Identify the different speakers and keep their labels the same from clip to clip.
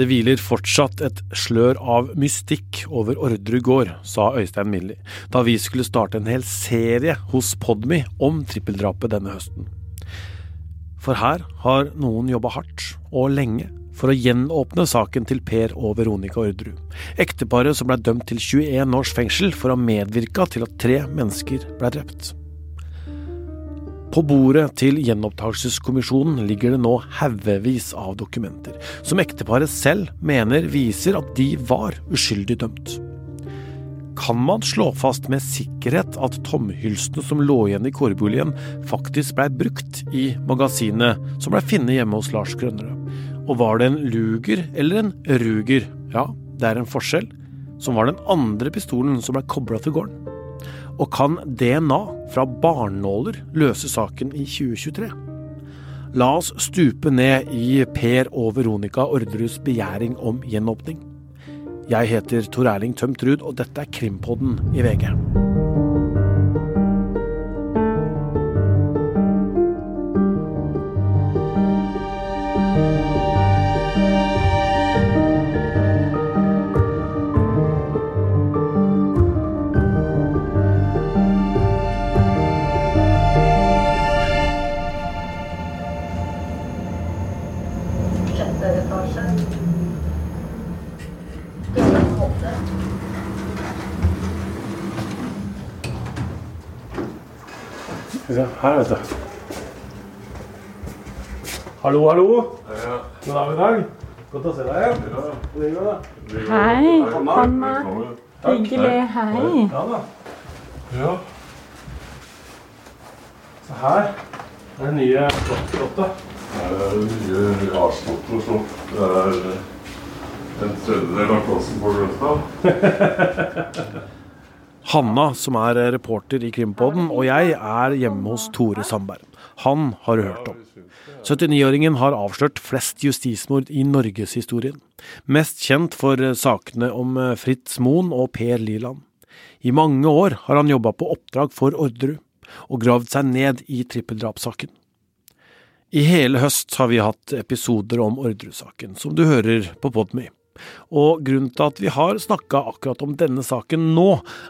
Speaker 1: Det hviler fortsatt et slør av mystikk over Orderud gård, sa Øystein Millie, da vi skulle starte en hel serie hos Podmy om trippeldrapet denne høsten. For her har noen jobba hardt og lenge for å gjenåpne saken til Per og Veronica Orderud. Ekteparet som ble dømt til 21 års fengsel for å ha medvirka til at tre mennesker ble drept. På bordet til gjenopptakelseskommisjonen ligger det nå haugevis av dokumenter, som ekteparet selv mener viser at de var uskyldig dømt. Kan man slå fast med sikkerhet at tomhylsene som lå igjen i kårboligen, faktisk blei brukt i magasinet som blei funnet hjemme hos Lars Grønnerød? Og var det en Luger eller en Ruger? Ja, det er en forskjell. Som var den andre pistolen som blei kobla til gården. Og kan DNA fra barnåler løse saken i 2023? La oss stupe ned i Per og Veronica Orderuds begjæring om gjenåpning. Jeg heter Tor Erling Tømt Ruud, og dette er Krimpodden i VG. Her, vet du. Hallo, hallo. God dag, god dag. Godt å se deg igjen.
Speaker 2: Hei,
Speaker 1: Hanna.
Speaker 2: Hyggelig. Hei.
Speaker 1: Ja da.
Speaker 3: Ja,
Speaker 1: Så her er det nye slottet.
Speaker 3: det er nye Arslotto slott. Det er en tredjedel av plassen på Grønstad.
Speaker 1: Hanna, som er reporter i Krimpodden, og jeg er hjemme hos Tore Sandberg. Han har du hørt om. 79-åringen har avslørt flest justismord i norgeshistorien. Mest kjent for sakene om Fritz Moen og Per Liland. I mange år har han jobba på oppdrag for Orderud, og gravd seg ned i trippeldrapssaken. I hele høst har vi hatt episoder om Orderud-saken, som du hører på Podmy. Og grunnen til at vi har snakka akkurat om denne saken nå,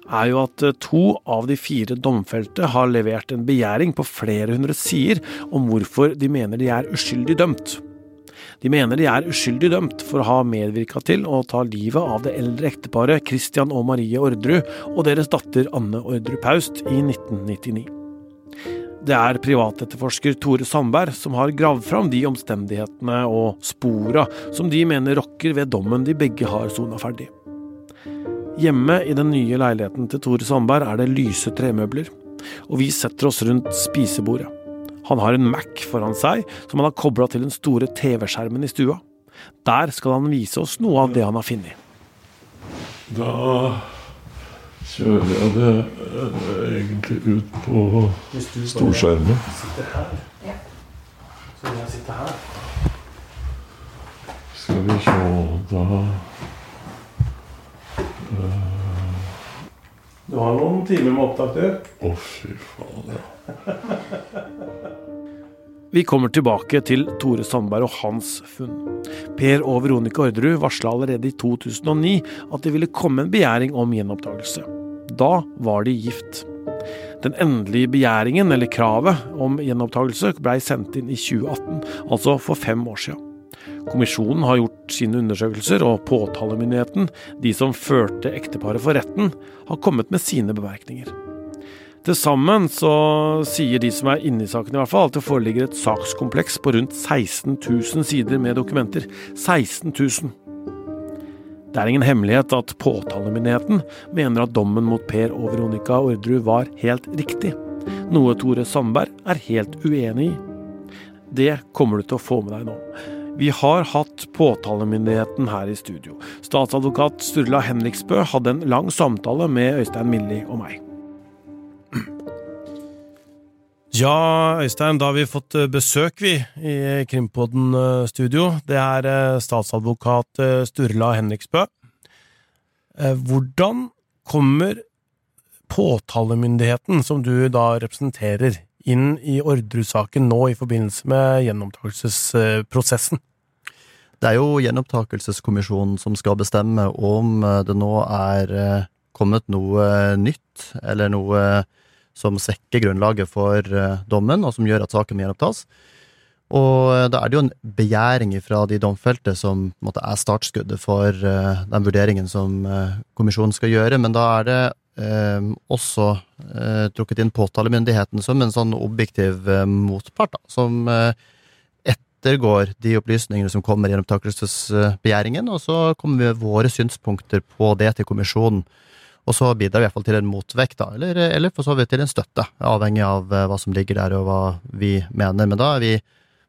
Speaker 1: er jo at eh, to av de fire domfelte har levert en begjæring på flere hundre sider om hvorfor de mener de er uskyldig dømt. De mener de er uskyldig dømt for å ha medvirka til å ta livet av det eldre ekteparet Christian og Marie Orderud og deres datter Anne Orderud Paust i 1999. Det er privatetterforsker Tore Sandberg som har gravd fram de omstendighetene og spora som de mener rokker ved dommen de begge har sona ferdig. Hjemme i den nye leiligheten til Tore Sandberg er det lyse tremøbler, og vi setter oss rundt spisebordet. Han har en Mac foran seg som han har kobla til den store TV-skjermen i stua. Der skal han vise oss noe av det han har funnet.
Speaker 3: Da kjører jeg det eh, egentlig ut på storskjermen.
Speaker 1: sitter her,
Speaker 4: Ja.
Speaker 1: så jeg sitte her.
Speaker 3: Skal vi se Da
Speaker 1: Du har noen timer med opptak, du.
Speaker 3: Å, fy faen. Ja.
Speaker 1: Vi kommer tilbake til Tore Sandberg og hans funn. Per og Veronica Orderud varsla allerede i 2009 at det ville komme en begjæring om gjenopptakelse. Da var de gift. Den endelige begjæringen, eller kravet, om gjenopptakelse blei sendt inn i 2018, altså for fem år siden. Kommisjonen har gjort sine undersøkelser, og påtalemyndigheten, de som førte ekteparet for retten, har kommet med sine bemerkninger. Til sammen så sier de som er inne i saken i hvert fall, at det foreligger et sakskompleks på rundt 16 000 sider med dokumenter. 16 000. Det er ingen hemmelighet at påtalemyndigheten mener at dommen mot Per og Veronica Orderud var helt riktig, noe Tore Sandberg er helt uenig i. Det kommer du til å få med deg nå. Vi har hatt påtalemyndigheten her i studio. Statsadvokat Sturla Henriksbø hadde en lang samtale med Øystein Milli og meg. Ja, Øystein, da har vi fått eh, besøk, vi, i Krimpodden eh, studio. Det er eh, statsadvokat Sturla Henriksbø. Hvordan kommer påtalemyndigheten, som du da representerer, inn i Orderud-saken nå i forbindelse med gjenopptakelsesprosessen?
Speaker 5: Det er jo gjenopptakelseskommisjonen som skal bestemme om det nå er kommet noe nytt, eller noe som svekker grunnlaget for eh, dommen, og som gjør at saken må gjenopptas. Og da er det jo en begjæring fra de domfelte som måte, er startskuddet for uh, den vurderingen som uh, kommisjonen skal gjøre, men da er det uh, også trukket inn påtalemyndigheten som en sånn objektiv motpart, da, som ettergår de opplysningene som kommer gjennom takelsesbegjæringen, og så kommer vi med våre synspunkter på det til kommisjonen. Og så bidrar vi i hvert fall til en motvekt, da, eller, eller for så vidt til en støtte, avhengig av hva som ligger der og hva vi mener. Men da er vi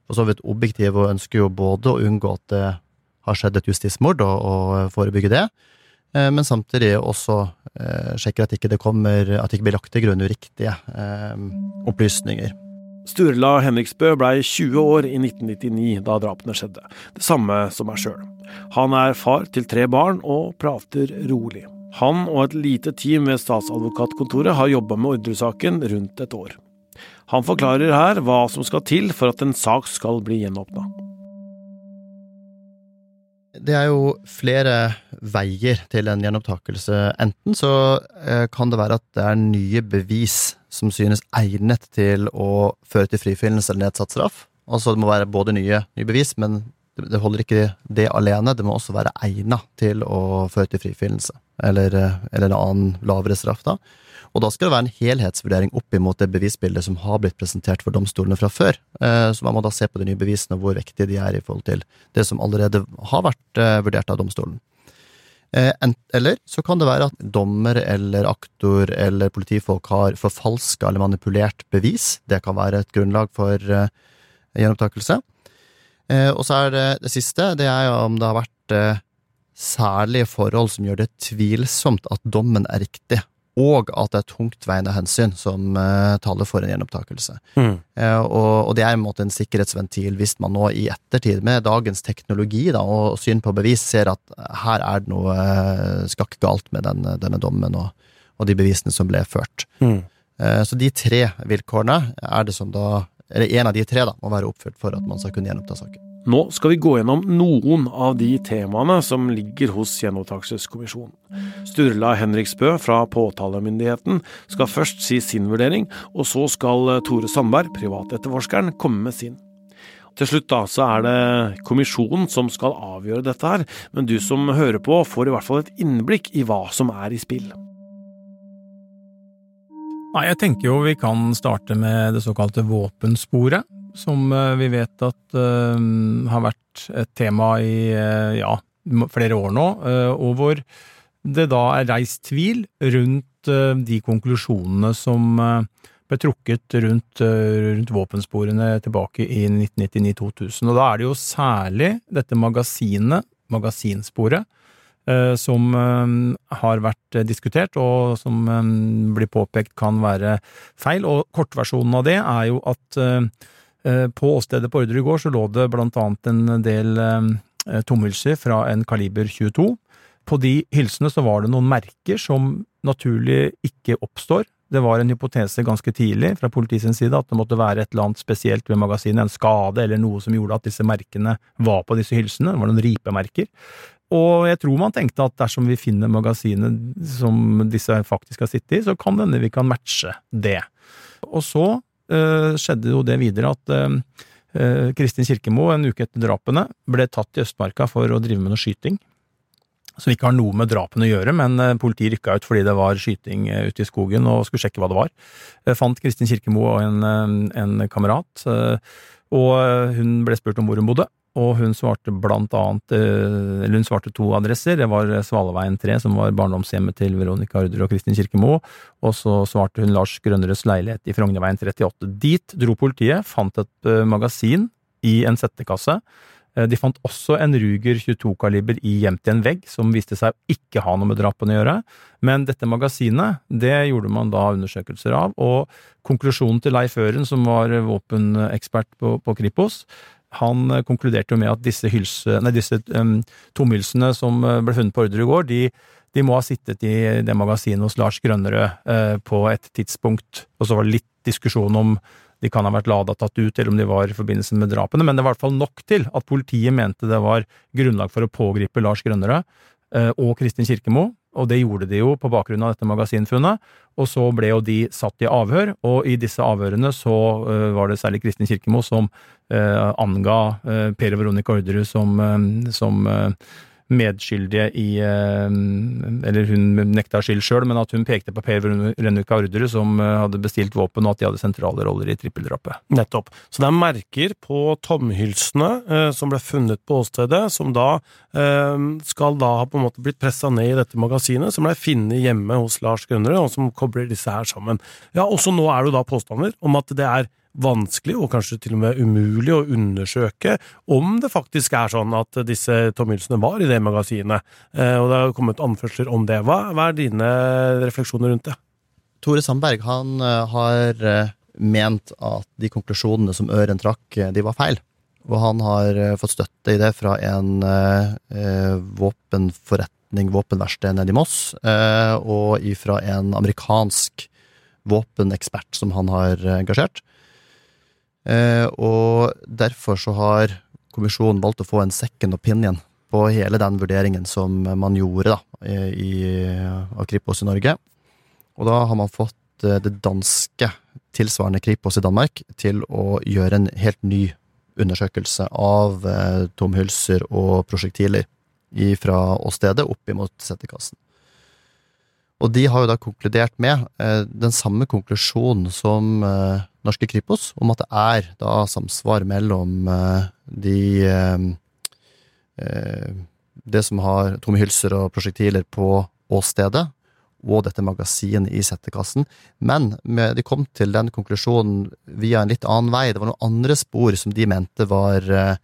Speaker 5: for så vidt objektiv og ønsker jo både å unngå at det har skjedd et justismord, og, og forebygge det, eh, men samtidig også eh, sjekker at ikke det kommer, at det ikke blir lagt til grunn uriktige eh, opplysninger.
Speaker 1: Sturla Henriksbø blei 20 år i 1999 da drapene skjedde, det samme som meg sjøl. Han er far til tre barn og prater rolig. Han og et lite team ved statsadvokatkontoret har jobba med ordresaken rundt et år. Han forklarer her hva som skal til for at en sak skal bli gjenåpna.
Speaker 5: Det er jo flere veier til en gjenopptakelse. Enten så eh, kan det være at det er nye bevis som synes egnet til å føre til frifinnelse eller nedsatt straff. Altså det må være både nye, nye bevis, men det holder ikke det alene. Det må også være egnet til å føre til frifinnelse, eller, eller en annen lavere straff, da. Og da skal det være en helhetsvurdering opp imot det bevisbildet som har blitt presentert for domstolene fra før. Eh, så man må da se på de nye bevisene og hvor viktige de er i forhold til det som allerede har vært eh, vurdert av domstolen. Eh, eller så kan det være at dommer eller aktor eller politifolk har forfalska eller manipulert bevis. Det kan være et grunnlag for gjenopptakelse. Og så er det det siste, det er om det har vært særlige forhold som gjør det tvilsomt at dommen er riktig og at det er tungtveiende hensyn som uh, taler for en gjenopptakelse. Mm. Uh, og, og, det er en, måte, en sikkerhetsventil hvis man nå i ettertid, med dagens teknologi da, og syn på bevis, ser at her er det noe uh, skakk galt med den, denne dommen og, og, de bevisene som ble ført. Mm. så de tre vilkårene er det som da Eller en av de tre da, må være oppfylt for at man skal kunne gjenoppta saken.
Speaker 1: Nå skal vi gå gjennom noen av de temaene som ligger hos Gjenopptakelseskommisjonen. Sturla Henriksbø fra påtalemyndigheten skal først si sin vurdering, og så skal Tore Sandberg, privatetterforskeren, komme med sin. Til slutt da, så er det kommisjonen som skal avgjøre dette her, men du som hører på får i hvert fall et innblikk i hva som er i spill.
Speaker 6: Nei, jeg tenker jo vi kan starte med det såkalte våpensporet som eh, vi vet at uh, har vært et tema i uh, ja, flere år nå, uh, og hvor det da er reist tvil rundt de konklusjonene som ble trukket rundt, rundt våpensporene tilbake i 1999-2000. Og da er det jo særlig dette magasinet, magasinsporet, som har vært diskutert, og som blir påpekt kan være feil. Og kortversjonen av det er jo at Eh, på åstedet på Orderud gård så lå det blant annet en del eh, tomhylser fra en kaliber 22. På de hylsene så var det noen merker som naturlig ikke oppstår. Det var en hypotese ganske tidlig fra politiets side at det måtte være et eller annet spesielt ved magasinet, en skade eller noe som gjorde at disse merkene var på disse hylsene. Det var noen ripemerker. Og jeg tror man tenkte at dersom vi finner magasinet som disse faktisk har sittet i, så kan denne vi kan matche det. Og så Eh, skjedde jo det videre at eh, Kristin Kirkemo, en uke etter drapene, ble tatt i Østmarka for å drive med noe skyting. Som ikke har noe med drapene å gjøre, men politiet rykka ut fordi det var skyting ute i skogen og skulle sjekke hva det var. Fant Kristin Kirkemo og en, en kamerat, og hun ble spurt om hvor hun bodde og hun svarte blant annet eh, Eller hun svarte to adresser. Det var Svaleveien 3, som var barndomshjemmet til Veronica Order og Kristin Kirkemo, og så svarte hun Lars Grønneres leilighet i Frognerveien 38. Dit dro politiet, fant et eh, magasin i en settekasse. Eh, de fant også en Ruger 22-kaliber i gjemt i en vegg, som viste seg å ikke ha noe med drapene å gjøre. Men dette magasinet, det gjorde man da undersøkelser av, og konklusjonen til Leif Øren, som var våpenekspert på, på Kripos, han eh, konkluderte jo med at disse, hylse, nei, disse um, tomhylsene som eh, ble funnet på Orderud gård, de, de, må ha sittet i det magasinet hos Lars Grønnerød uh, på et tidspunkt. Og så var det litt diskusjon om de kan ha vært lada tatt ut, eller om de var i forbindelse med drapene, men det var i hvert fall nok til at politiet mente det var grunnlag for å pågripe Lars Grønnerød eh, og Kristin Kirkemo, og det gjorde de jo på bakgrunn av dette magasinfunnet. Og så ble jo de satt i avhør, og i disse avhørene så uh, var det særlig Kristin Kirkemo som uh, anga uh, Per Veronica Orderud som, som medskyldige i eh, Eller hun nekta skyld sjøl, men at hun pekte på Per Veronica Orderud, som eh, hadde bestilt våpen, og at de hadde sentrale roller i trippeldrapet.
Speaker 1: Nettopp. Så det er merker på tomhylsene eh, som ble funnet på åstedet, som da skal da ha på en måte blitt pressa ned i dette magasinet, som ble funnet hjemme hos Lars Grønnerud, og som kobler disse her sammen. Ja, også nå er det jo da påstander om at det er vanskelig, og kanskje til og med umulig, å undersøke om det faktisk er sånn at disse Tom Hilsene var i det magasinet. Eh, og det har kommet anførsler om det. Hva er dine refleksjoner rundt det?
Speaker 5: Tore Sandberg han eh, har eh, ment at de konklusjonene som Øren trakk, de var feil. Og han har fått støtte i det fra en eh, våpenforretning, våpenverksted nede i Moss, eh, og ifra en amerikansk våpenekspert som han har engasjert. Eh, og derfor så har kommisjonen valgt å få en second opinion på hele den vurderingen som man gjorde da, i, av Kripos i Norge. Og da har man fått eh, det danske tilsvarende Kripos i Danmark til å gjøre en helt ny undersøkelse av eh, tomhylser og prosjektiler fra åstedet opp imot settekassen. Og de har jo da konkludert med eh, den samme konklusjonen som eh, norske Kripos, om at det er da samsvar mellom eh, de eh, eh, Det som har tomme hylser og prosjektiler på åstedet, og dette magasinet i settekassen. Men med, de kom til den konklusjonen via en litt annen vei. Det var noen andre spor som de mente var eh,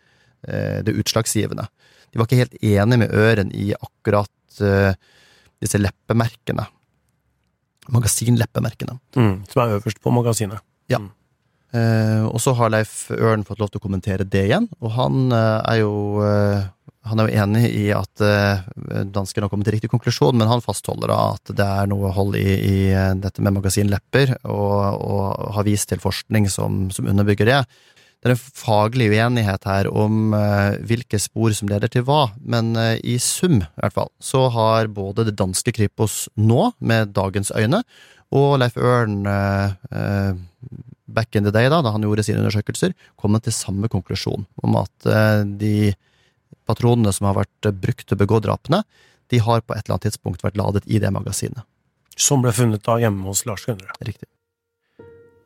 Speaker 5: det utslagsgivende. De var ikke helt enige med Øren i akkurat disse leppemerkene. Magasinleppemerkene.
Speaker 1: Mm, som er øverst på magasinet.
Speaker 5: Ja. Eh, og så har Leif Ørn fått lov til å kommentere det igjen, og han eh, er jo eh, han er jo enig i at eh, danskene har kommet til riktig konklusjon, men han fastholder at det er noe hold i, i eh, dette med magasinlepper, og, og har vist til forskning som, som, underbygger det. Det er en faglig uenighet her om eh, hvilke spor som leder til hva, men eh, i sum, i hvert fall, så har både det danske Kripos nå, med dagens øyne, og Leif Ørn eh, back in the day, da, da han gjorde sine undersøkelser, kommet til samme konklusjon om at de patronene som har vært brukt til å begå drapene, de har på et eller annet tidspunkt vært ladet i det magasinet.
Speaker 1: Som ble funnet da hjemme hos Lars Gønnerød.
Speaker 5: Riktig.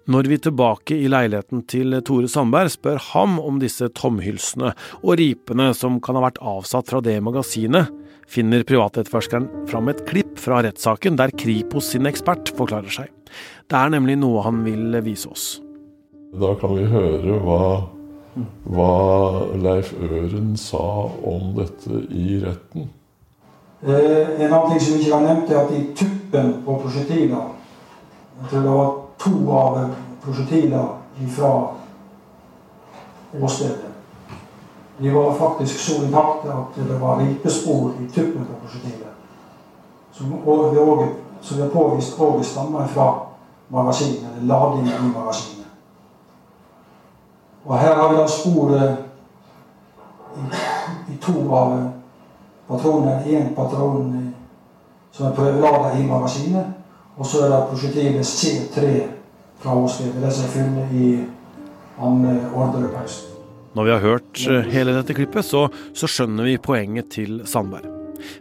Speaker 1: Når vi er tilbake i leiligheten til Tore Sandberg spør ham om disse tomhylsene og ripene som kan ha vært avsatt fra det magasinet, finner privatetterforskeren fram et klipp fra rettssaken der Kripos sin ekspert forklarer seg. Det er nemlig noe han vil vise oss.
Speaker 3: Da kan vi høre hva, hva Leif Øren sa om dette i retten.
Speaker 7: Eh, en annen ting som vi ikke har nevnt, er at i tuppen på prosjektiler Jeg tror det var to av prosjektilene fra åstedet. De var faktisk så intakte at det var ripespor i tuppen på prosjektilet. Som vi har påvist òg stammer fra magasinet, eller ladingen i magasinet. Og her har vi da sporet i, i, to av patronene. Én patron som er prøvelada i magasinet, og så er det prosjektivet C3 fra åstedet. Det som er funnet i andre ordrepausen.
Speaker 1: Når vi har hørt eh, hele dette klippet, så, så skjønner vi poenget til Sandberg.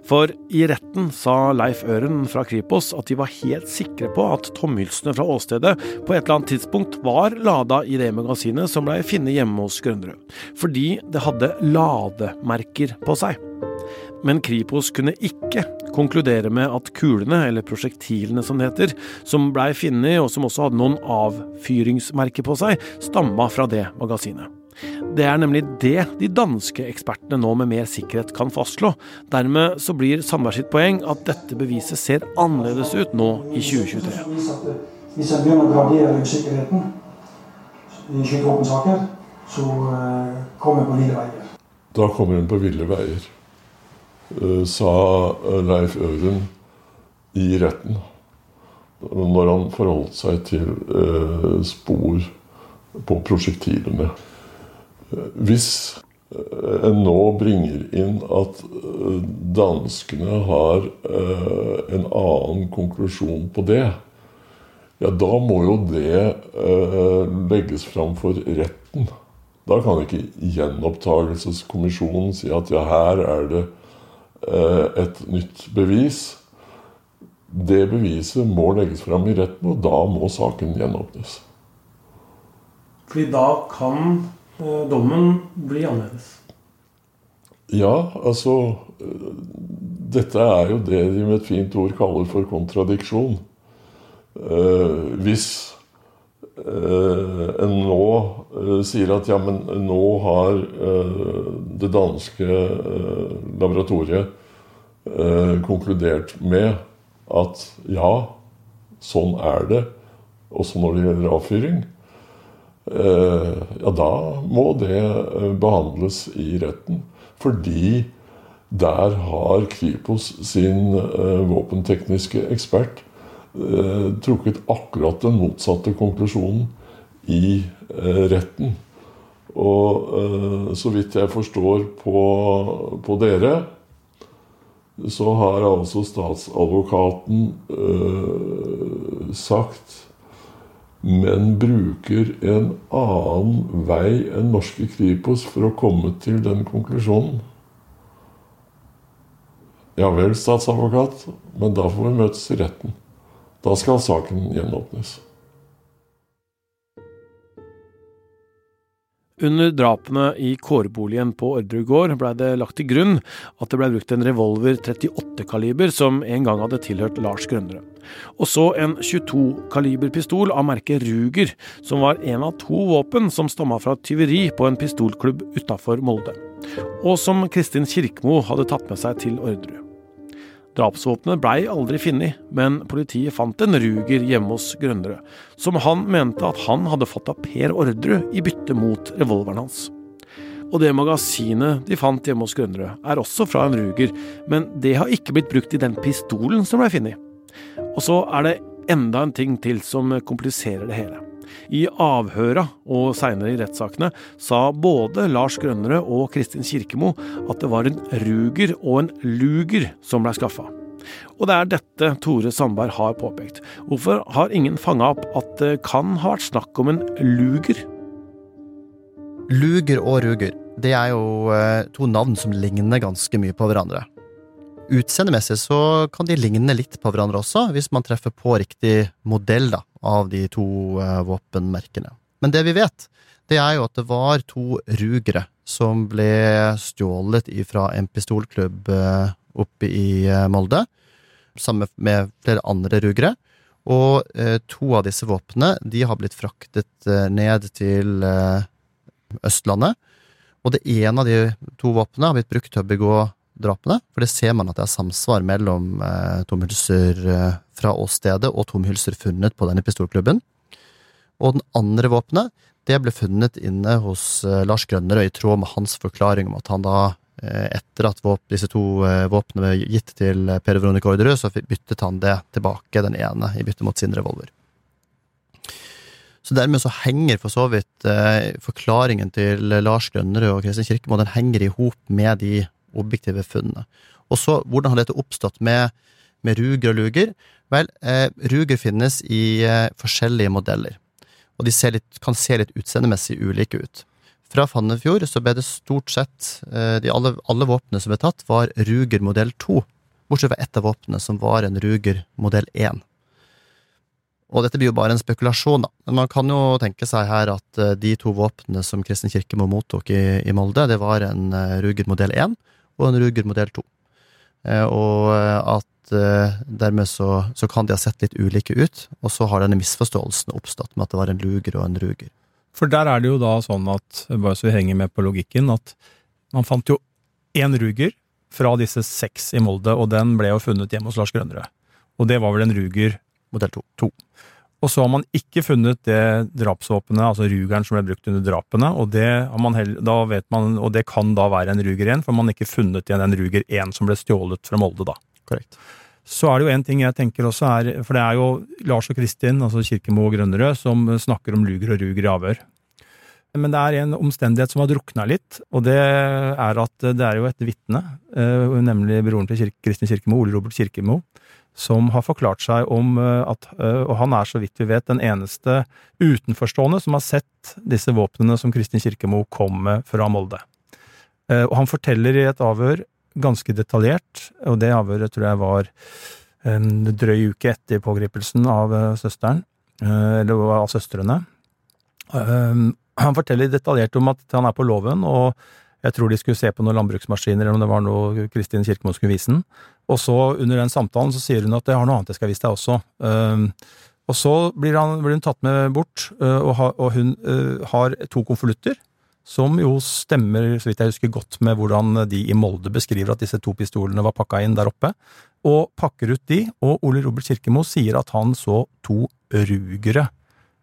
Speaker 1: For i retten sa Leif Øren fra Kripos at de var helt sikre på at tomhylsene fra åstedet på et eller annet tidspunkt var lada i det magasinet som blei funnet hjemme hos Grønnerød, fordi det hadde lademerker på seg. Men Kripos kunne ikke konkludere med at kulene, eller prosjektilene som det heter, som blei funnet og som også hadde noen avfyringsmerker på seg, stamma fra det magasinet. Det er nemlig det de danske ekspertene nå med mer sikkerhet kan fastslå. Dermed så blir Sandberg sitt poeng at dette beviset ser annerledes ut nå i 2023.
Speaker 7: Hvis jeg begynner å gradere usikkerheten i skytevåpensaker, så eh, kommer jeg på ville veier.
Speaker 3: Da kommer hun på ville veier, sa Leif Øren i retten. Når han forholdt seg til eh, spor på prosjektilene. Hvis eh, en nå bringer inn at eh, danskene har eh, en annen konklusjon på det, ja, da må jo det eh, legges fram for retten. Da kan ikke gjenopptakelseskommisjonen si at ja, her er det eh, et nytt bevis. Det beviset må legges fram i retten, og da må saken gjenåpnes.
Speaker 1: Fordi da kan eh, dommen bli annerledes.
Speaker 3: Ja, altså øh, Dette er jo det de med et fint ord kaller for kontradiksjon. Eh, hvis eh, en nå eh, sier at ja, men nå har eh, det danske eh, laboratoriet eh, konkludert med at ja, sånn er det, også når det gjelder avfyring, eh, ja, da må det eh, behandles i retten. Fordi der har Kripos sin eh, våpentekniske ekspert eh, trukket akkurat den motsatte konklusjonen i eh, retten. Og eh, så vidt jeg forstår på, på dere, så har altså statsadvokaten eh, sagt men bruker en annen vei enn norske Kripos for å komme til den konklusjonen. Ja vel, statsadvokat, men da får vi møtes i retten. Da skal saken gjenåpnes.
Speaker 1: Under drapene i kårboligen på Orderud gård blei det lagt til grunn at det blei brukt en revolver 38-kaliber som en gang hadde tilhørt Lars Grønnerød. Og så en 22-kaliber-pistol av merket Ruger, som var en av to våpen som stamma fra tyveri på en pistolklubb utafor Molde. Og som Kristin Kirkmo hadde tatt med seg til Orderud. Drapsvåpenet blei aldri funnet, men politiet fant en Ruger hjemme hos Grønnerød, som han mente at han hadde fått av Per Orderud i bytte mot revolveren hans. Og det magasinet de fant hjemme hos Grønnerød, er også fra en Ruger, men det har ikke blitt brukt i den pistolen som blei funnet. Og så er det enda en ting til som kompliserer det hele. I avhøra og seinere i rettssakene sa både Lars Grønnerød og Kristin Kirkemo at det var en Ruger og en Luger som blei skaffa. Og det er dette Tore Sandberg har påpekt. Hvorfor har ingen fanga opp at det kan ha vært snakk om en Luger?
Speaker 5: Luger og Ruger, det er jo eh, to navn som ligner ganske mye på hverandre. Utseendemessig så kan de ligne litt på hverandre også, hvis man treffer på riktig modell da, av de to eh, våpenmerkene. Men det vi vet, det er jo at det var to rugere som ble stjålet fra en pistolklubb eh, oppe i eh, Molde, sammen med flere andre rugere. Og to av disse våpnene de har blitt fraktet ned til Østlandet. Og det ene av de to våpnene har blitt brukt til å begå drapene, for det ser man at det er samsvar mellom eh, tomhylser eh, fra åstedet og tomhylser funnet på denne pistolklubben. Og den andre våpenet, det ble funnet inne hos eh, Lars Grønnerød i tråd med hans forklaring om at han da, eh, etter at disse to våpnene ble gitt til Per Veronica Orderud, så byttet han det tilbake, den ene, i bytte mot sin revolver. Så dermed så henger for så vidt forklaringen til Lars Grønnerød og Kristin Kirkemo den henger i hop med de objektive funnene. Og så, hvordan har dette oppstått med, med Ruger og Luger? Vel, eh, Ruger finnes i eh, forskjellige modeller, og de litt, kan se litt utseendemessig ulike ut. Fra Fannefjord så ble det stort sett eh, de alle, alle våpnene som ble tatt, var Ruger modell 2, bortsett fra ett av våpnene som var en Ruger modell 1. Og dette blir jo bare en spekulasjon, da. Men man kan jo tenke seg her at eh, de to våpnene som Kristin Kirkemo mottok i, i Molde, det var en eh, Ruger modell 1 og en Ruger modell 2. Eh, Og eh, at eh, dermed så, så kan de ha sett litt ulike ut, og så har denne misforståelsen oppstått med at det var en Luger og en Ruger.
Speaker 6: For der er det jo da sånn at, bare så vi henger med på logikken, at man fant jo én Ruger fra disse seks i Molde, og den ble jo funnet hjemme hos Lars Grønnerød. Og det var vel en Ruger
Speaker 5: Modell 2.
Speaker 6: to. Og så har man ikke funnet det drapsvåpenet, altså Rugeren som ble brukt under drapene, og det, har man og det kan da være en Ruger 1, for man har ikke funnet igjen en Ruger 1 som ble stjålet fra Molde, da.
Speaker 5: Korrekt.
Speaker 6: Så er det jo en ting jeg tenker også er, for det er jo Lars og Kristin, altså Kirkemo og Grønnerød, som snakker om Luger og Ruger i avhør. Men det er en omstendighet som har drukna litt, og det er at det er jo et vitne, eh, nemlig broren til Kirke, Kristin Kirkemo, Ole Robert Kirkemo, som har forklart seg om eh, at eh, Og han er, så vidt vi vet, den eneste utenforstående som har sett disse våpnene som Kristin Kirkemo kom med fra Molde. Og han forteller i et avhør ganske detaljert, og det avhøret tror jeg var en drøy uke etter pågripelsen av søsteren, eller av søstrene. Han forteller detaljert om at han er på låven, og jeg tror de skulle se på noen landbruksmaskiner, eller om det var noe Kristin Kirkemo skulle vise den. Og så, under den samtalen, så sier hun at jeg har noe annet jeg skal vise deg også. Um, og så blir, han, blir, hun tatt med bort, uh, og, hun uh, har to konvolutter, som jo stemmer, så vidt jeg husker, godt med hvordan de i Molde beskriver at disse to pistolene var pakka inn der oppe, og pakker ut de, og Ole Robert Kirkemo sier at han så to rugere Eh,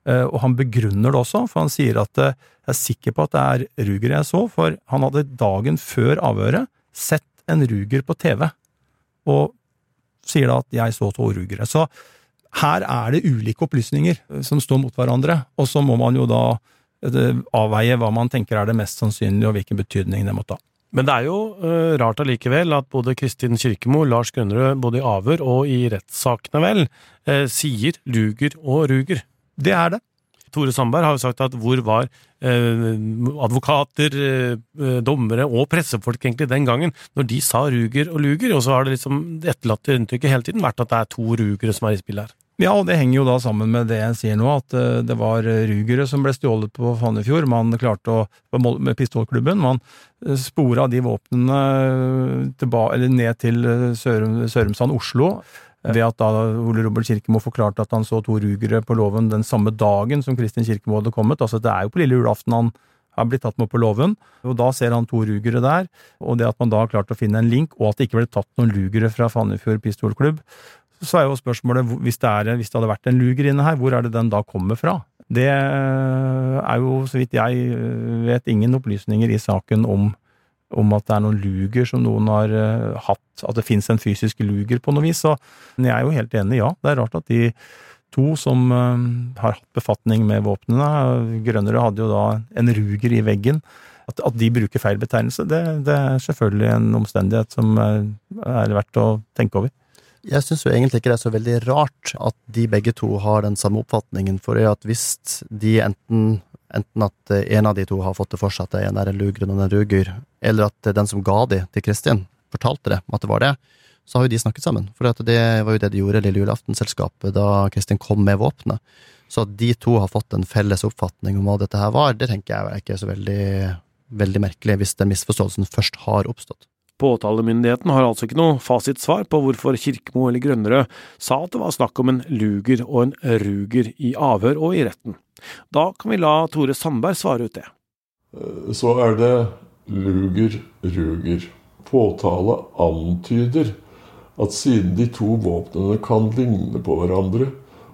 Speaker 6: og han begrunner det også, for han sier at eh, jeg er sikker på at det er Ruger jeg så, for han hadde dagen før avhøret sett en Ruger på TV, og sier da at jeg så to Rugere. Så her er det ulike opplysninger som står mot hverandre, og så må man jo da eh, avveie hva man tenker er det mest sannsynlige, og hvilken betydning det måtte ha.
Speaker 1: Men det er jo rart allikevel at både Kristin Kirkemo, Lars Grønnerød, både i avhør og i rettssakene vel, sier Luger og Ruger.
Speaker 6: Det er det.
Speaker 1: Tore Sandberg har jo sagt at hvor var eh, advokater, eh, dommere og pressefolk egentlig den gangen, når de sa Ruger og Luger, og så har det liksom etterlatte inntrykket hele tiden vært at det er to Rugere som er i spill her.
Speaker 6: Ja, og det henger jo da sammen med det jeg sier nå, at uh, det var Rugere som ble stjålet på Fannefjord. Man klarte å, med pistolklubben, man uh, spora de våpnene ned til Sør Sørumsand, Oslo. Ved at da Ole Robert Kirkemo forklarte at han så to rugere på låven den samme dagen som Kristin Kirkemo hadde kommet. Altså det er jo på lille julaften han har blitt tatt med på låven, og da ser han to rugere der. Og det at man da har klart å finne en link, og at det ikke ble tatt noen lugere fra Fannefjord pistolklubb, så er jo spørsmålet, hvis det, er, hvis det hadde vært en luger inne her, hvor er det den da kommer fra? Det er jo, så vidt jeg vet, ingen opplysninger i saken om om at det er noen luger som noen har uh, hatt, at det fins en fysisk luger på noe vis. Så jeg er jo helt enig, ja. Det er rart at de to som uh, har hatt befatning med våpnene, Grønnere hadde jo da en ruger i veggen, at, at de bruker feil betegnelse, det, det, er selvfølgelig en omstendighet som uh, er verdt å tenke over.
Speaker 5: Jeg syns jo egentlig ikke det er så veldig rart at de begge to har den samme oppfatningen, for at hvis de enten Enten at eh, en av de to har fått det for seg at det ene er en luger og en ruger, eller at den som ga de til Kristin, fortalte det, at det var det, så har jo de snakket sammen. For det var jo det de gjorde Lille julaftenselskapet da Kristin kom med våpenet. Så at de to har fått en felles oppfatning om hva dette her var, det tenker jeg er ikke så veldig, veldig merkelig, hvis den misforståelsen først har oppstått.
Speaker 1: Påtalemyndigheten har altså ikke noe fasitsvar på hvorfor Kirkemo eller Grønnerød sa at det var snakk om en luger og en ruger i avhør og i retten. Da kan vi la Tore Sandberg svare ut det.
Speaker 3: Eh, så er det luger-ruger. Påtale antyder at siden de to våpnene kan ligne på hverandre,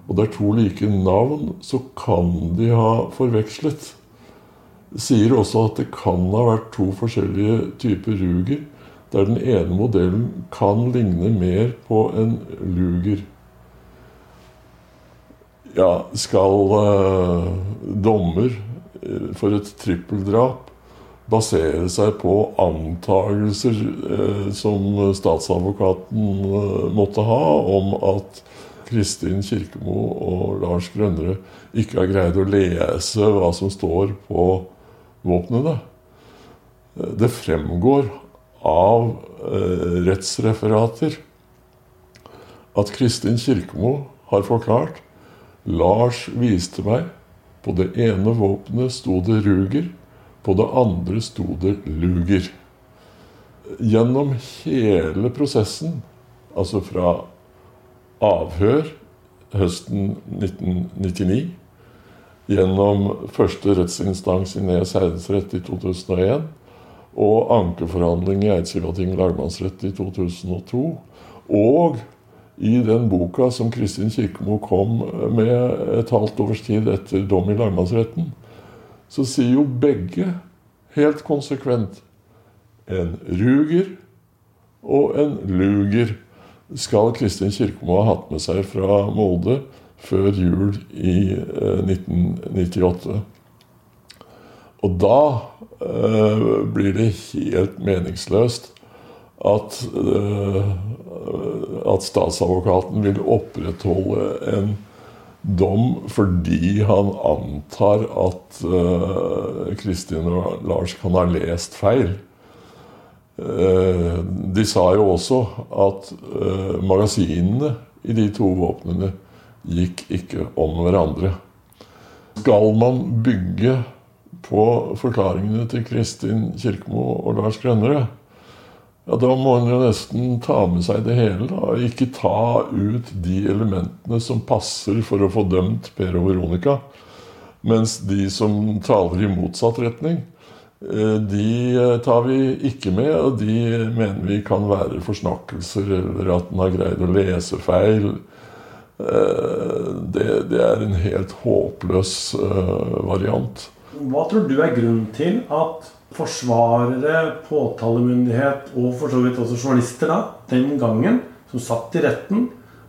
Speaker 3: og det er to like navn, så kan de ha forvekslet. Sier også at det kan ha vært to forskjellige typer ruger, der den ene modellen kan ligne mer på en luger ja, skal eh, dommer eh, for et trippeldrap basere seg på antagelser eh, som statsadvokaten eh, måtte ha om at Kristin Kirkemo og Lars Grønnere ikke har greid å lese hva som står på våpnene. Det fremgår av rettsreferater at Kristin Kirkemo har forklart Lars viste meg. På det ene våpenet sto det Ruger, på det andre sto det Luger. Gjennom hele prosessen, altså fra avhør høsten 1999, gjennom første rettsinstans i Nes herredsrett i 2001 og ankeforhandling i Eidsivating lagmannsrett i 2002, og i den boka som Kristin Kirkemo kom med et halvt års tid etter dom i lagmannsretten, så sier jo begge helt konsekvent en ruger og en luger skal Kristin Kirkemo ha hatt med seg fra Molde før jul i 1998. Eh, Og da eh, blir det helt meningsløst at, eh, at statsadvokaten vil opprettholde en dom fordi han antar at eh, Kristin og Lars kan ha lest feil. Uh, de sa jo også at uh, magasinene i de to våpnene gikk ikke om hverandre. Skal man bygge på forklaringene til Kristin Kirkemo og Lars Grønnerød, ja, Da må en jo nesten ta med seg det hele. da, Ikke ta ut de elementene som passer for å få dømt Per og Veronica. Mens de som taler i motsatt retning, eh, de eh, tar vi ikke med. Og de mener vi kan være forsnakkelser, eller at en har greid å lese feil. Eh, det, det er en helt håpløs variant.
Speaker 1: Hva tror du er grunnen til at forsvarere, påtalemyndighet og for så vidt også journalister da, den gangen, som satt i retten,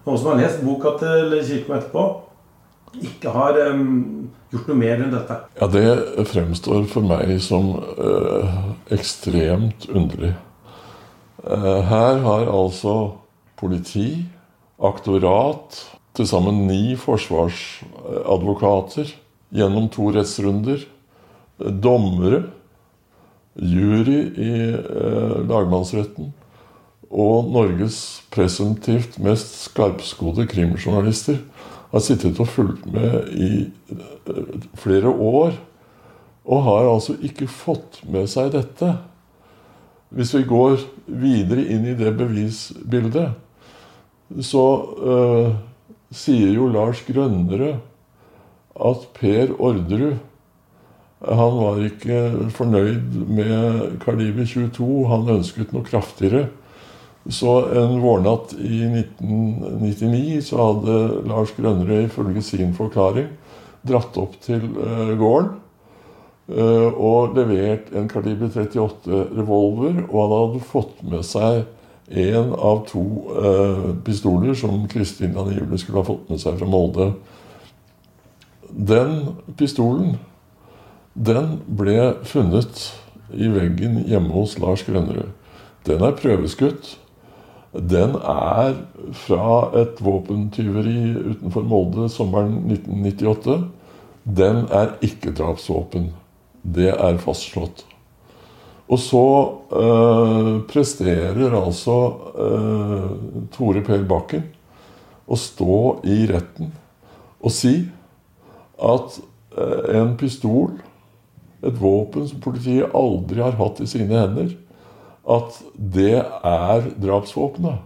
Speaker 1: og som har lest boka til Kirkemo etterpå, ikke har um, gjort noe mer enn dette?
Speaker 3: Ja, Det fremstår for meg som øh, ekstremt underlig. Uh, her har altså politi, aktorat, til sammen ni forsvarsadvokater gjennom to rettsrunder, dommere jury i eh, lagmannsretten og Norges presumptivt mest skarpskodde krimjournalister har sittet og fulgt med i eh, flere år, og har altså ikke fått med seg dette. Hvis vi går videre inn i det bevisbildet, så eh, sier jo Lars Grønnerød at Per Orderud han var ikke fornøyd med kaliber 22. Han ønsket noe kraftigere. Så en vårnatt i 1999 så hadde Lars Grønnerød ifølge sin forklaring dratt opp til uh, gården uh, og levert en kaliber 38 revolver. Og han hadde fått med seg én av to uh, pistoler som Kristin angivelig skulle ha fått med seg fra Molde. Den pistolen den ble funnet i veggen hjemme hos Lars Grønnerud. Den er prøveskutt. Den er fra et våpentyveri utenfor Molde sommeren 1998. Den er ikke drapsvåpen. Det er fastslått. Og så øh, presterer altså øh, Tore Per Bakken å stå i retten og si at øh, en pistol et våpen som politiet aldri har hatt i sine hender, at det er drapsvåpenet.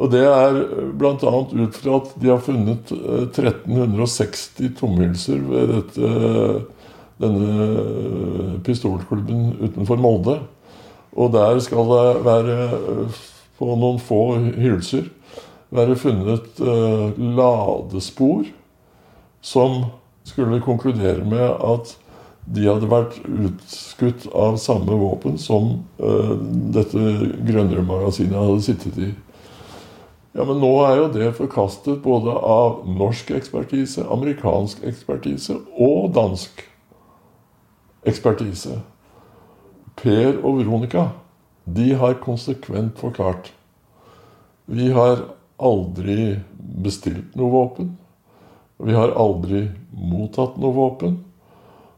Speaker 3: Og det er bl.a. ut fra at de har funnet 1360 eh, tomhylser ved dette, denne pistolklubben utenfor Molde. Og der skal det være, på noen få hylser, være funnet ladespor som skulle konkludere med at de hadde vært utskutt av samme våpen som uh, dette Grønnerud-magasinet hadde sittet i. Ja, Men nå er jo det forkastet både av norsk ekspertise, amerikansk ekspertise og dansk ekspertise. Per og Veronica de har konsekvent forklart. Vi har aldri bestilt noe våpen. Vi har aldri mottatt noe våpen.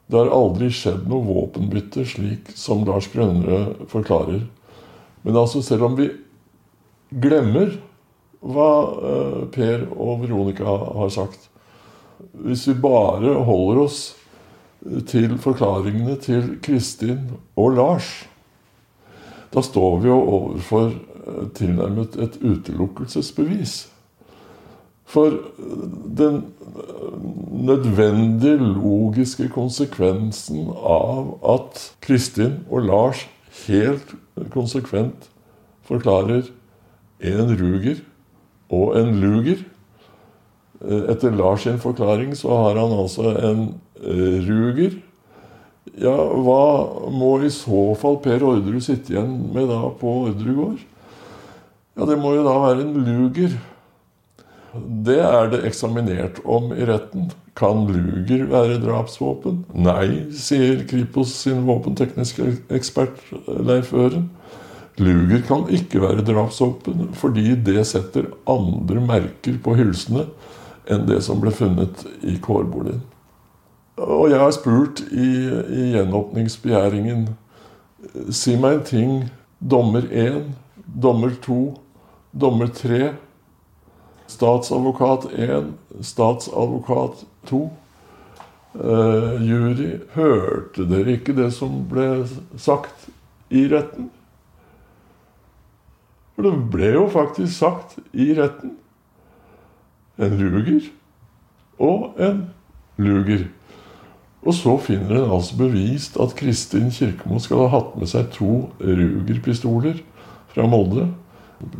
Speaker 3: Det har aldri skjedd noe våpenbytte, slik som Lars Grønnerød forklarer. Men altså, selv om vi glemmer hva eh, Per og Veronica har sagt Hvis vi bare holder oss til forklaringene til Kristin og Lars, da står vi jo overfor eh, tilnærmet et utelukkelsesbevis. For den nødvendige logiske konsekvensen av at Kristin og Lars helt konsekvent forklarer en ruger og en luger. Etter Lars sin forklaring så har han altså en eh, ruger. Ja, hva må i så fall Per Orderud sitte igjen med da på Orderud gård? Ja, det må jo da være en luger. Det er det eksaminert om i retten. Kan Luger være drapsvåpen? Nei, sier Kripos sin våpentekniske ekspert Leif Øren. Luger kan ikke være drapsvåpen fordi det setter andre merker på hylsene enn det som ble funnet i kårboligen. Og jeg har spurt i, i gjenåpningsbegjæringen Si meg en ting. Dommer én, dommer to, dommer tre. Statsadvokat 1, statsadvokat 2. Uh, jury, hørte dere ikke det som ble sagt i retten? For det ble jo faktisk sagt i retten. En ruger og en luger. Og så finner en altså bevist at Kristin Kirkemo skal ha hatt med seg to Ruger-pistoler fra Molde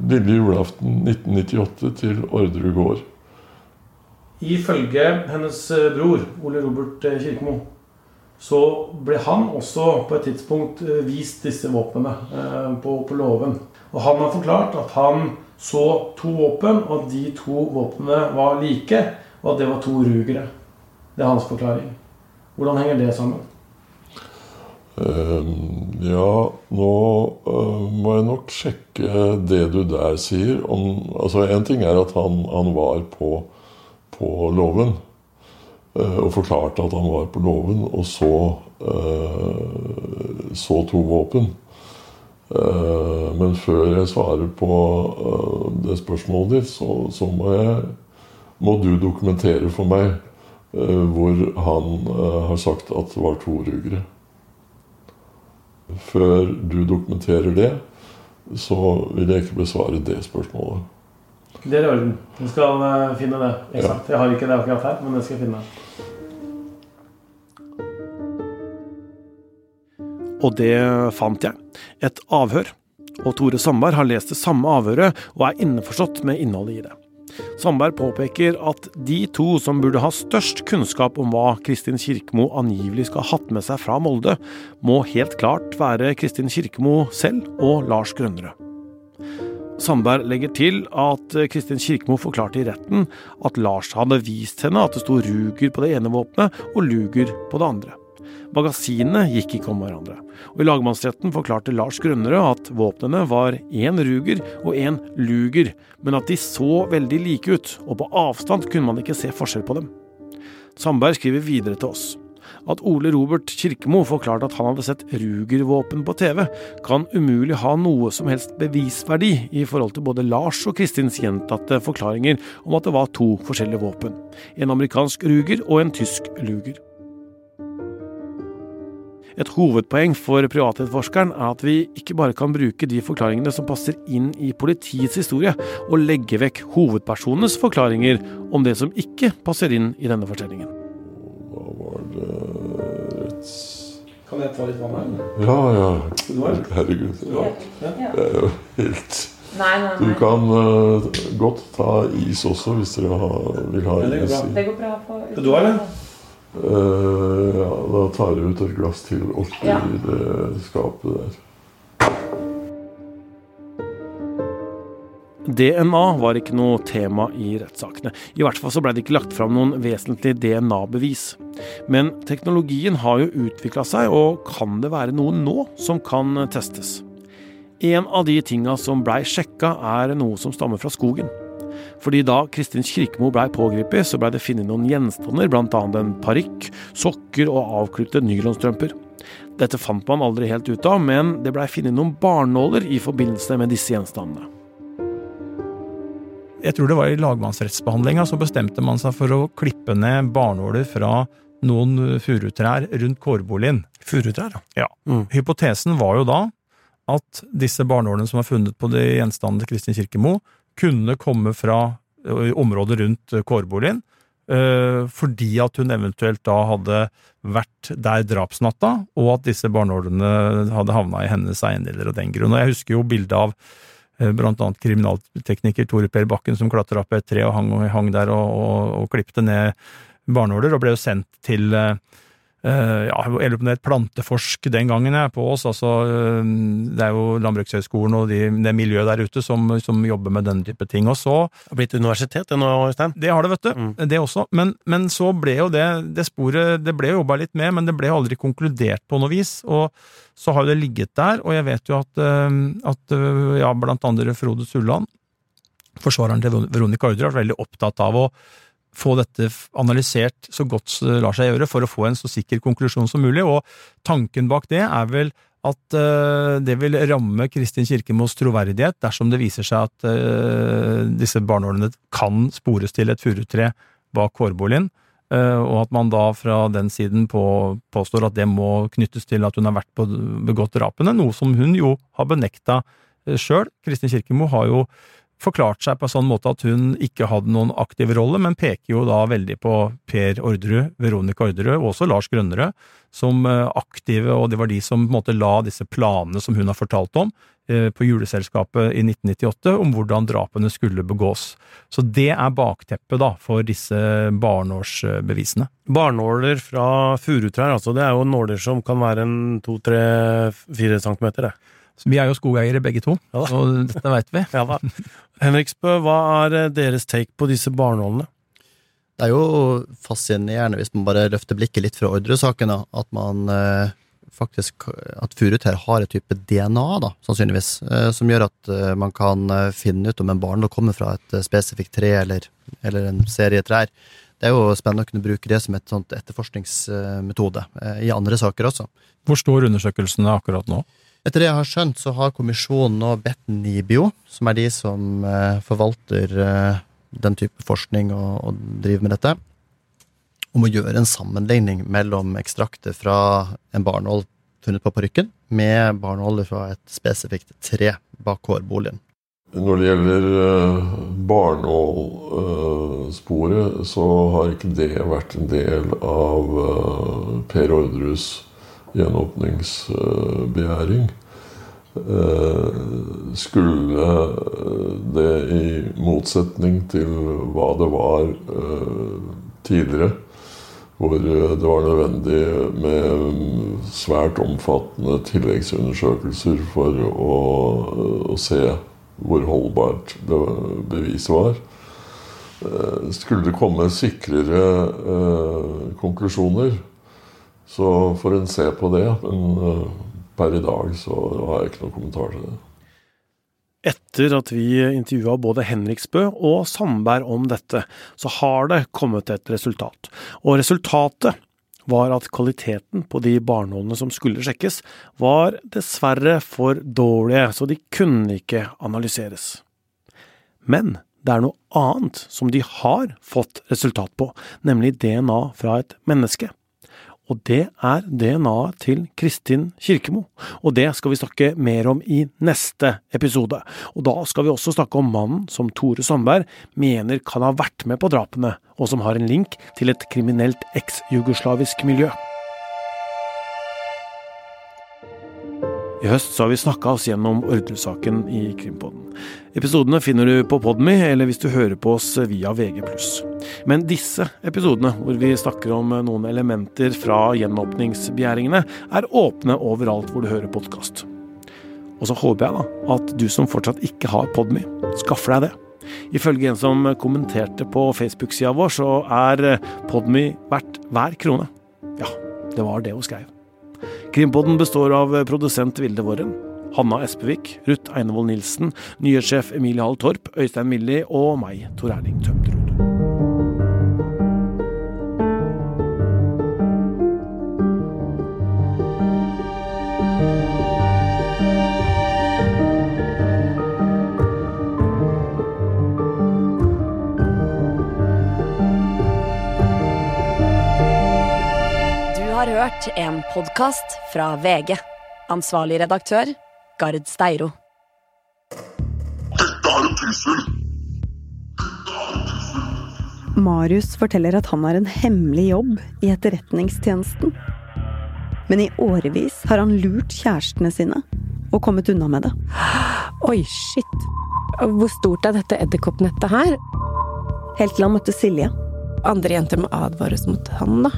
Speaker 3: lille julaften 1998 til Orderud gård.
Speaker 1: Ifølge hennes eh, bror, Ole Robert eh, Kirkemo, så ble han også på et tidspunkt eh, vist disse våpnene på, på låven. Og han har forklart at han så to våpen, og at de to våpnene var like, og at det var to rugere. Det er hans forklaring. Hvordan henger det sammen?
Speaker 3: Uh, ja, nå uh, må jeg nok sjekke det du der sier. Om, altså Én ting er at han, han var på, på låven uh, og forklarte at han var på låven, og så eh, så to våpen. men før jeg svarer på det spørsmålet ditt, så, så må, jeg, må du dokumentere for meg Eh, hvor han eh, har sagt at det var to rugere. Før du dokumenterer det, så vil jeg ikke besvare det spørsmålet.
Speaker 1: Det er i orden. Du skal eh, finne det. Eksakt. Ja. Jeg har ikke det akkurat her, men det skal jeg finne. Og det fant jeg. Et avhør. Og Tore Sandberg har lest det samme avhøret og er innforstått med innholdet i det. Sandberg påpeker at de to som burde ha størst kunnskap om hva Kristin Kirkemo angivelig skal ha hatt med seg fra Molde, må helt klart være Kristin Kirkemo selv og Lars Grønnerød. Sandberg legger til at Kristin Kirkemo forklarte i retten at Lars hadde vist henne at det sto Ruger på det ene våpenet og Luger på det andre. Magasinene gikk ikke om hverandre, og i lagmannsretten forklarte Lars Grønnerød at våpnene var én Ruger og én Luger, men at de så veldig like ut, og på avstand kunne man ikke se forskjell på dem. Sandberg skriver videre til oss. At Ole Robert Kirkemo forklarte at han hadde sett Ruger-våpen på TV, kan umulig ha noe som helst bevisverdi i forhold til både Lars og Kristins gjentatte forklaringer om at det var to forskjellige våpen. En amerikansk Ruger og en tysk Luger. Et hovedpoeng for privatetterforskeren er at vi ikke bare kan bruke de forklaringene som passer inn i politiets historie, og legge vekk hovedpersonenes forklaringer om det som ikke passer inn i denne fortellingen.
Speaker 3: Hva var det.
Speaker 1: Kan jeg ta litt vann her?
Speaker 3: Ja, ja. Herregud. Ja. Det er jo helt
Speaker 2: Nei, nei, nei.
Speaker 3: Du kan uh, godt ta is også, hvis dere ha, vil ha is.
Speaker 2: Det går bra. Det
Speaker 1: går du ha, du
Speaker 3: har ja, da tar jeg ut et glass til oppi
Speaker 2: Ja.
Speaker 3: det skapet der.
Speaker 1: DNA var ikke noe tema i rettssakene. I hvert fall så ble det ikke lagt fram noen vesentlige DNA-bevis. Men teknologien har jo utvikla seg, og kan det være noe nå som kan testes? En av de tinga som blei sjekka, er noe som stammer fra skogen. Fordi da Kristin Kirkemo blei pågrepet, så blei det funnet noen gjenstander, bl.a. en parykk, sokker og avklipte nylonstrømper. Dette fant man aldri helt ut av, men det blei funnet noen barnåler i forbindelse med disse gjenstandene.
Speaker 6: Jeg tror det var i lagmannsrettsbehandlinga så bestemte man seg for å klippe ned barnåler fra noen furutrær rundt kårboligen.
Speaker 1: Furutrær,
Speaker 6: Ja.
Speaker 1: Mm.
Speaker 6: Hypotesen var jo da at disse barnålene som var funnet på de gjenstandene til Kristin Kirkemo, kunne komme fra området rundt kårboligen, fordi at hun eventuelt da hadde vært der drapsnatta, og at disse barnålene hadde havna i hennes eiendeler av den grunn. Og jeg husker jo bildet av blant annet kriminaltekniker Tore Per Bakken som klatra opp et tre og hang, hang der og, og, og klipte ned barnehåler, og ble jo sendt til, ja, jeg lurer på det het Planteforsk den gangen jeg på oss. Altså, eh, det er jo Landbrukshøgskolen og de, det miljøet der ute som, som jobber med den type ting. Og så
Speaker 1: Det har blitt universitet det nå, Øystein?
Speaker 6: Det har det, vet du.
Speaker 1: Mm.
Speaker 6: Det også. Men, men så ble jo det, det sporet Det ble jobba litt med, men det ble aldri konkludert på noe vis. Og så har jo det ligget der, og jeg vet jo at, eh, at eh, ja, blant andre Frode Sulland, forsvareren til Veronica Ordre, har vært veldig opptatt av å få dette analysert så godt det lar seg gjøre, for å få en så sikker konklusjon som mulig. Og tanken bak det er vel at eh, det vil ramme Kristin Kirkemos troverdighet dersom det viser seg at eh, disse barneårene kan spores til et furutre bak kårboligen, eh, og at man da fra den siden på, påstår at det må knyttes til at hun har vært på begått drapene, noe som hun jo har benekta sjøl. Kristin Kirkemo har jo forklart seg på en sånn måte at hun ikke hadde noen aktiv rolle, men peker jo da veldig på Per Orderud, Veronica Orderud og også Lars Grønnerød som eh, aktive, og det var de som på en måte la disse planene som hun har fortalt om eh, på juleselskapet i 1998, om hvordan drapene skulle begås. Så det er bakteppet da for disse barneårsbevisene.
Speaker 1: Barnåler fra furutrær, altså. Det er jo nåler som kan være en to, tre, fire centimeter, det.
Speaker 6: Så vi er jo skogeiere begge to,
Speaker 1: Ja da.
Speaker 6: og dette veit vi.
Speaker 1: Ja da. Henriksbø, hva er eh, deres take på disse barnålene?
Speaker 5: Det er jo fascinerende, hvis man bare løfter blikket litt fra Orderud-saken, da, at man eh, faktisk At furutrær har et type DNA, da, sannsynligvis, eh, som gjør at eh, man kan eh, finne ut om en barnål kommer fra et eh, spesifikt tre eller, eller en serie trær. Det er jo spennende å kunne bruke det som et sånt etterforskningsmetode eh, i andre saker også.
Speaker 6: Hvor står undersøkelsene akkurat nå?
Speaker 5: Etter det jeg har skjønt, så har kommisjonen nå bedt NIBIO, som er de som eh, forvalter eh, den type forskning og, og driver med dette, om å gjøre en sammenligning mellom ekstrakter fra en barnål funnet på parykken, med barnåler fra et spesifikt tre bak hårboligen.
Speaker 3: Når det gjelder eh, barnålsporet, så har ikke det vært en del av Per Orderus gjenåpningsbegjæring. Eh, Skulle det i motsetning til hva det var eh, tidligere, hvor eh, det var nødvendig med svært omfattende tilleggsundersøkelser for å, å se hvor holdbart beviset var. Eh, Skulle det komme sikrere eh, konklusjoner, så får en se på det. Men eh, per i dag så har jeg ikke noen kommentar til det.
Speaker 1: Etter at vi intervjua både Henriksbø og Sandberg om dette, så har det kommet et resultat. Og resultatet var at kvaliteten på de barnålene som skulle sjekkes, var dessverre for dårlige, så de kunne ikke analyseres. Men det er noe annet som de har fått resultat på, nemlig DNA fra et menneske. Og det er DNA-et til Kristin Kirkemo, og det skal vi snakke mer om i neste episode. Og da skal vi også snakke om mannen som Tore Sandberg mener kan ha vært med på drapene, og som har en link til et kriminelt eks-jugoslavisk miljø. I høst så har vi snakka oss gjennom Orderud-saken i Krimpodden. Episodene finner du på Podme, eller hvis du hører på oss via VG+. Men disse episodene, hvor vi snakker om noen elementer fra gjenåpningsbegjæringene, er åpne overalt hvor du hører podkast. Og så håper jeg da at du som fortsatt ikke har Podme, skaffer deg det. Ifølge en som kommenterte på Facebook-sida vår, så er Podme verdt hver krone. Ja, det var det hun skrev. Krimpodden består av produsent Vilde Våren, Hanna Espevik, Ruth Einevold Nilsen, nyhetssjef Emilie Hall Torp, Øystein Milli og meg, Tor Erling Tømtrud.
Speaker 8: Hørt en podkast fra VG. Ansvarlig redaktør, Gard Steiro.
Speaker 9: Marius forteller at han har en hemmelig jobb i etterretningstjenesten. Men i årevis har han lurt kjærestene sine og kommet unna med det.
Speaker 2: Oi, shit. Hvor stort er dette edderkoppnettet her?
Speaker 9: Helt til han møtte Silje.
Speaker 2: Andre jenter må advares mot han, da.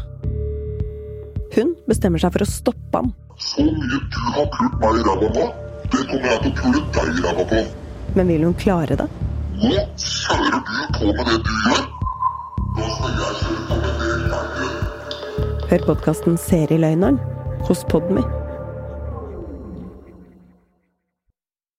Speaker 9: Hun bestemmer seg for å stoppe ham.
Speaker 10: Så mye du har pult meg i ræva nå, det kommer jeg til å pule deg i ræva på.
Speaker 9: Men vil hun klare det?
Speaker 10: Nå kjører du på med det du gjør. Nå skal jeg kjøre på med det jeg gjør.
Speaker 9: Hør podkasten Serieløgneren hos Podmy.